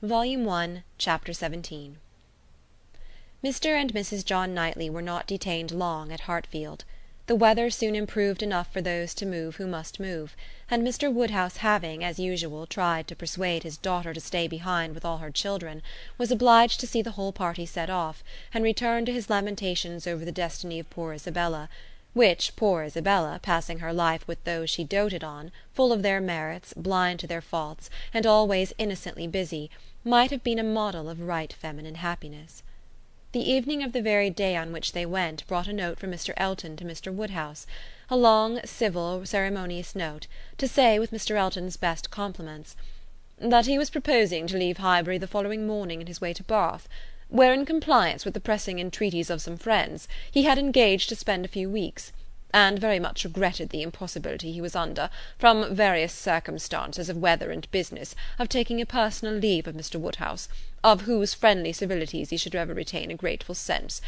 Volume One, Chapter XVII Mr and Mrs John Knightley were not detained long at Hartfield. The weather soon improved enough for those to move who must move; and Mr. Woodhouse having, as usual, tried to persuade his daughter to stay behind with all her children, was obliged to see the whole party set off, and return to his lamentations over the destiny of poor Isabella; which poor Isabella, passing her life with those she doted on, full of their merits, blind to their faults, and always innocently busy, might have been a model of right feminine happiness. The evening of the very day on which they went brought a note from Mr. Elton to Mr. Woodhouse; a long civil ceremonious note, to say, with Mr. Elton's best compliments, "that he was proposing to leave Highbury the following morning in his way to Bath, where, in compliance with the pressing entreaties of some friends, he had engaged to spend a few weeks and very much regretted the impossibility he was under, from various circumstances of weather and business, of taking a personal leave of Mr. Woodhouse, of whose friendly civilities he should ever retain a grateful sense;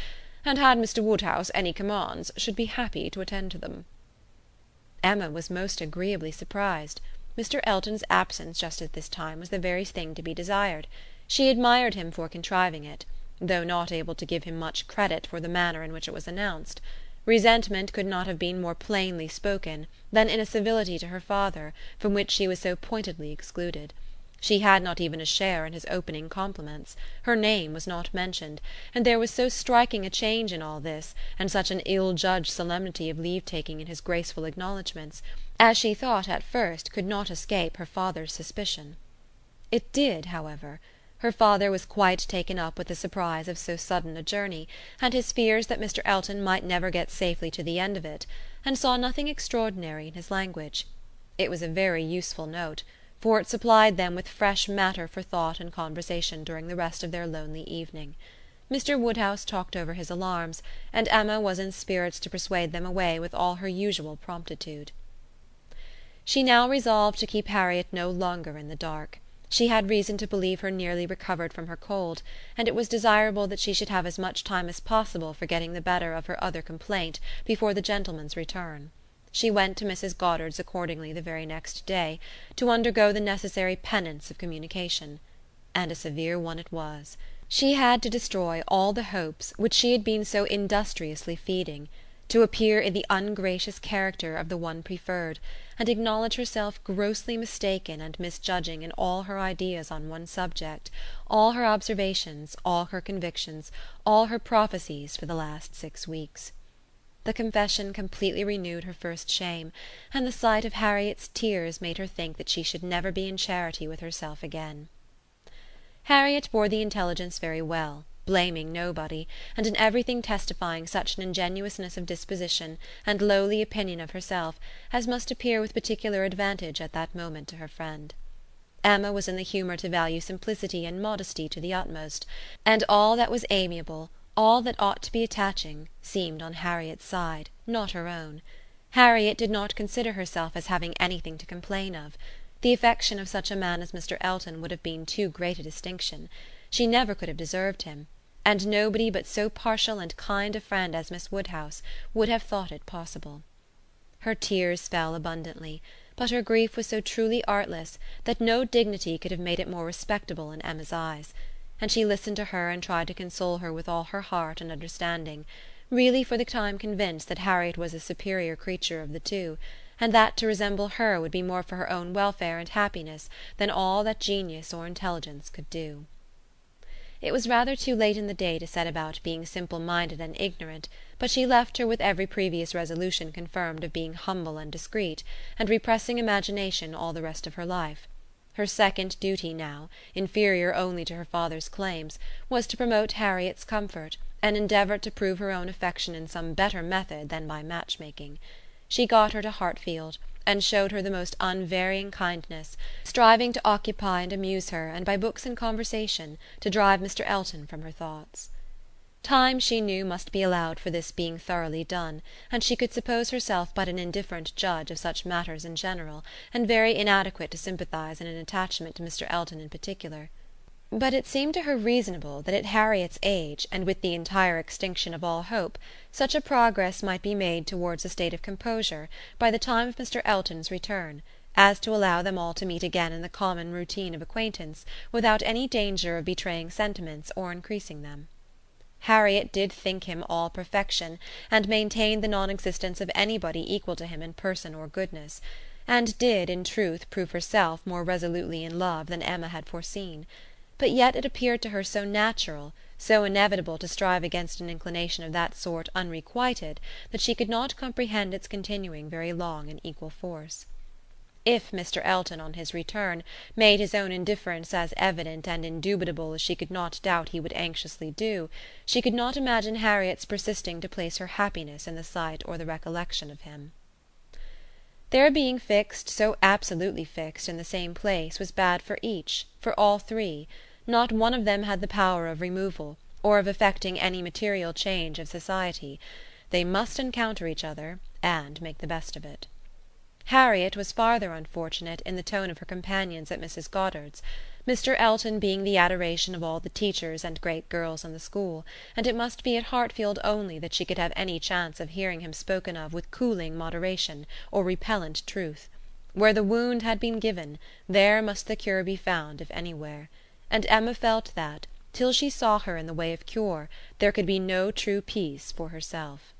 and had Mr. Woodhouse any commands, should be happy to attend to them." Emma was most agreeably surprised. Mr. Elton's absence just at this time was the very thing to be desired. She admired him for contriving it, though not able to give him much credit for the manner in which it was announced. Resentment could not have been more plainly spoken than in a civility to her father from which she was so pointedly excluded. She had not even a share in his opening compliments; her name was not mentioned; and there was so striking a change in all this, and such an ill judged solemnity of leave taking in his graceful acknowledgments, as she thought at first could not escape her father's suspicion. It did, however. Her father was quite taken up with the surprise of so sudden a journey, and his fears that Mr. Elton might never get safely to the end of it, and saw nothing extraordinary in his language. It was a very useful note, for it supplied them with fresh matter for thought and conversation during the rest of their lonely evening. Mr. Woodhouse talked over his alarms, and Emma was in spirits to persuade them away with all her usual promptitude. She now resolved to keep Harriet no longer in the dark. She had reason to believe her nearly recovered from her cold, and it was desirable that she should have as much time as possible for getting the better of her other complaint before the gentleman's return. She went to Mrs. Goddard's accordingly the very next day, to undergo the necessary penance of communication. And a severe one it was. She had to destroy all the hopes which she had been so industriously feeding to appear in the ungracious character of the one preferred, and acknowledge herself grossly mistaken and misjudging in all her ideas on one subject, all her observations, all her convictions, all her prophecies for the last six weeks. The confession completely renewed her first shame, and the sight of Harriet's tears made her think that she should never be in charity with herself again. Harriet bore the intelligence very well blaming nobody, and in everything testifying such an ingenuousness of disposition, and lowly opinion of herself, as must appear with particular advantage at that moment to her friend. Emma was in the humour to value simplicity and modesty to the utmost, and all that was amiable, all that ought to be attaching, seemed on Harriet's side, not her own. Harriet did not consider herself as having anything to complain of. The affection of such a man as Mr. Elton would have been too great a distinction. She never could have deserved him; and nobody but so partial and kind a friend as Miss Woodhouse would have thought it possible. Her tears fell abundantly, but her grief was so truly artless that no dignity could have made it more respectable in Emma's eyes; and she listened to her and tried to console her with all her heart and understanding, really for the time convinced that Harriet was the superior creature of the two, and that to resemble her would be more for her own welfare and happiness than all that genius or intelligence could do. It was rather too late in the day to set about being simple minded and ignorant, but she left her with every previous resolution confirmed of being humble and discreet, and repressing imagination all the rest of her life. Her second duty now, inferior only to her father's claims, was to promote Harriet's comfort, and endeavour to prove her own affection in some better method than by match making. She got her to Hartfield and showed her the most unvarying kindness, striving to occupy and amuse her and by books and conversation to drive Mr. Elton from her thoughts. Time, she knew, must be allowed for this being thoroughly done, and she could suppose herself but an indifferent judge of such matters in general, and very inadequate to sympathize in an attachment to Mr. Elton in particular. But it seemed to her reasonable that at Harriet's age, and with the entire extinction of all hope, such a progress might be made towards a state of composure by the time of Mr. Elton's return, as to allow them all to meet again in the common routine of acquaintance without any danger of betraying sentiments or increasing them. Harriet did think him all perfection and maintained the non existence of anybody equal to him in person or goodness and did, in truth, prove herself more resolutely in love than Emma had foreseen; but yet it appeared to her so natural, so inevitable to strive against an inclination of that sort unrequited that she could not comprehend its continuing very long in equal force. If Mr. Elton, on his return, made his own indifference as evident and indubitable as she could not doubt he would anxiously do, she could not imagine Harriet's persisting to place her happiness in the sight or the recollection of him. Their being fixed, so absolutely fixed, in the same place was bad for each, for all three; not one of them had the power of removal, or of effecting any material change of society: they must encounter each other and make the best of it. Harriet was farther unfortunate in the tone of her companions at Mrs. Goddard's. Mr. Elton being the adoration of all the teachers and great girls in the school, and it must be at Hartfield only that she could have any chance of hearing him spoken of with cooling moderation or repellent truth. Where the wound had been given, there must the cure be found if anywhere; and Emma felt that, till she saw her in the way of cure, there could be no true peace for herself.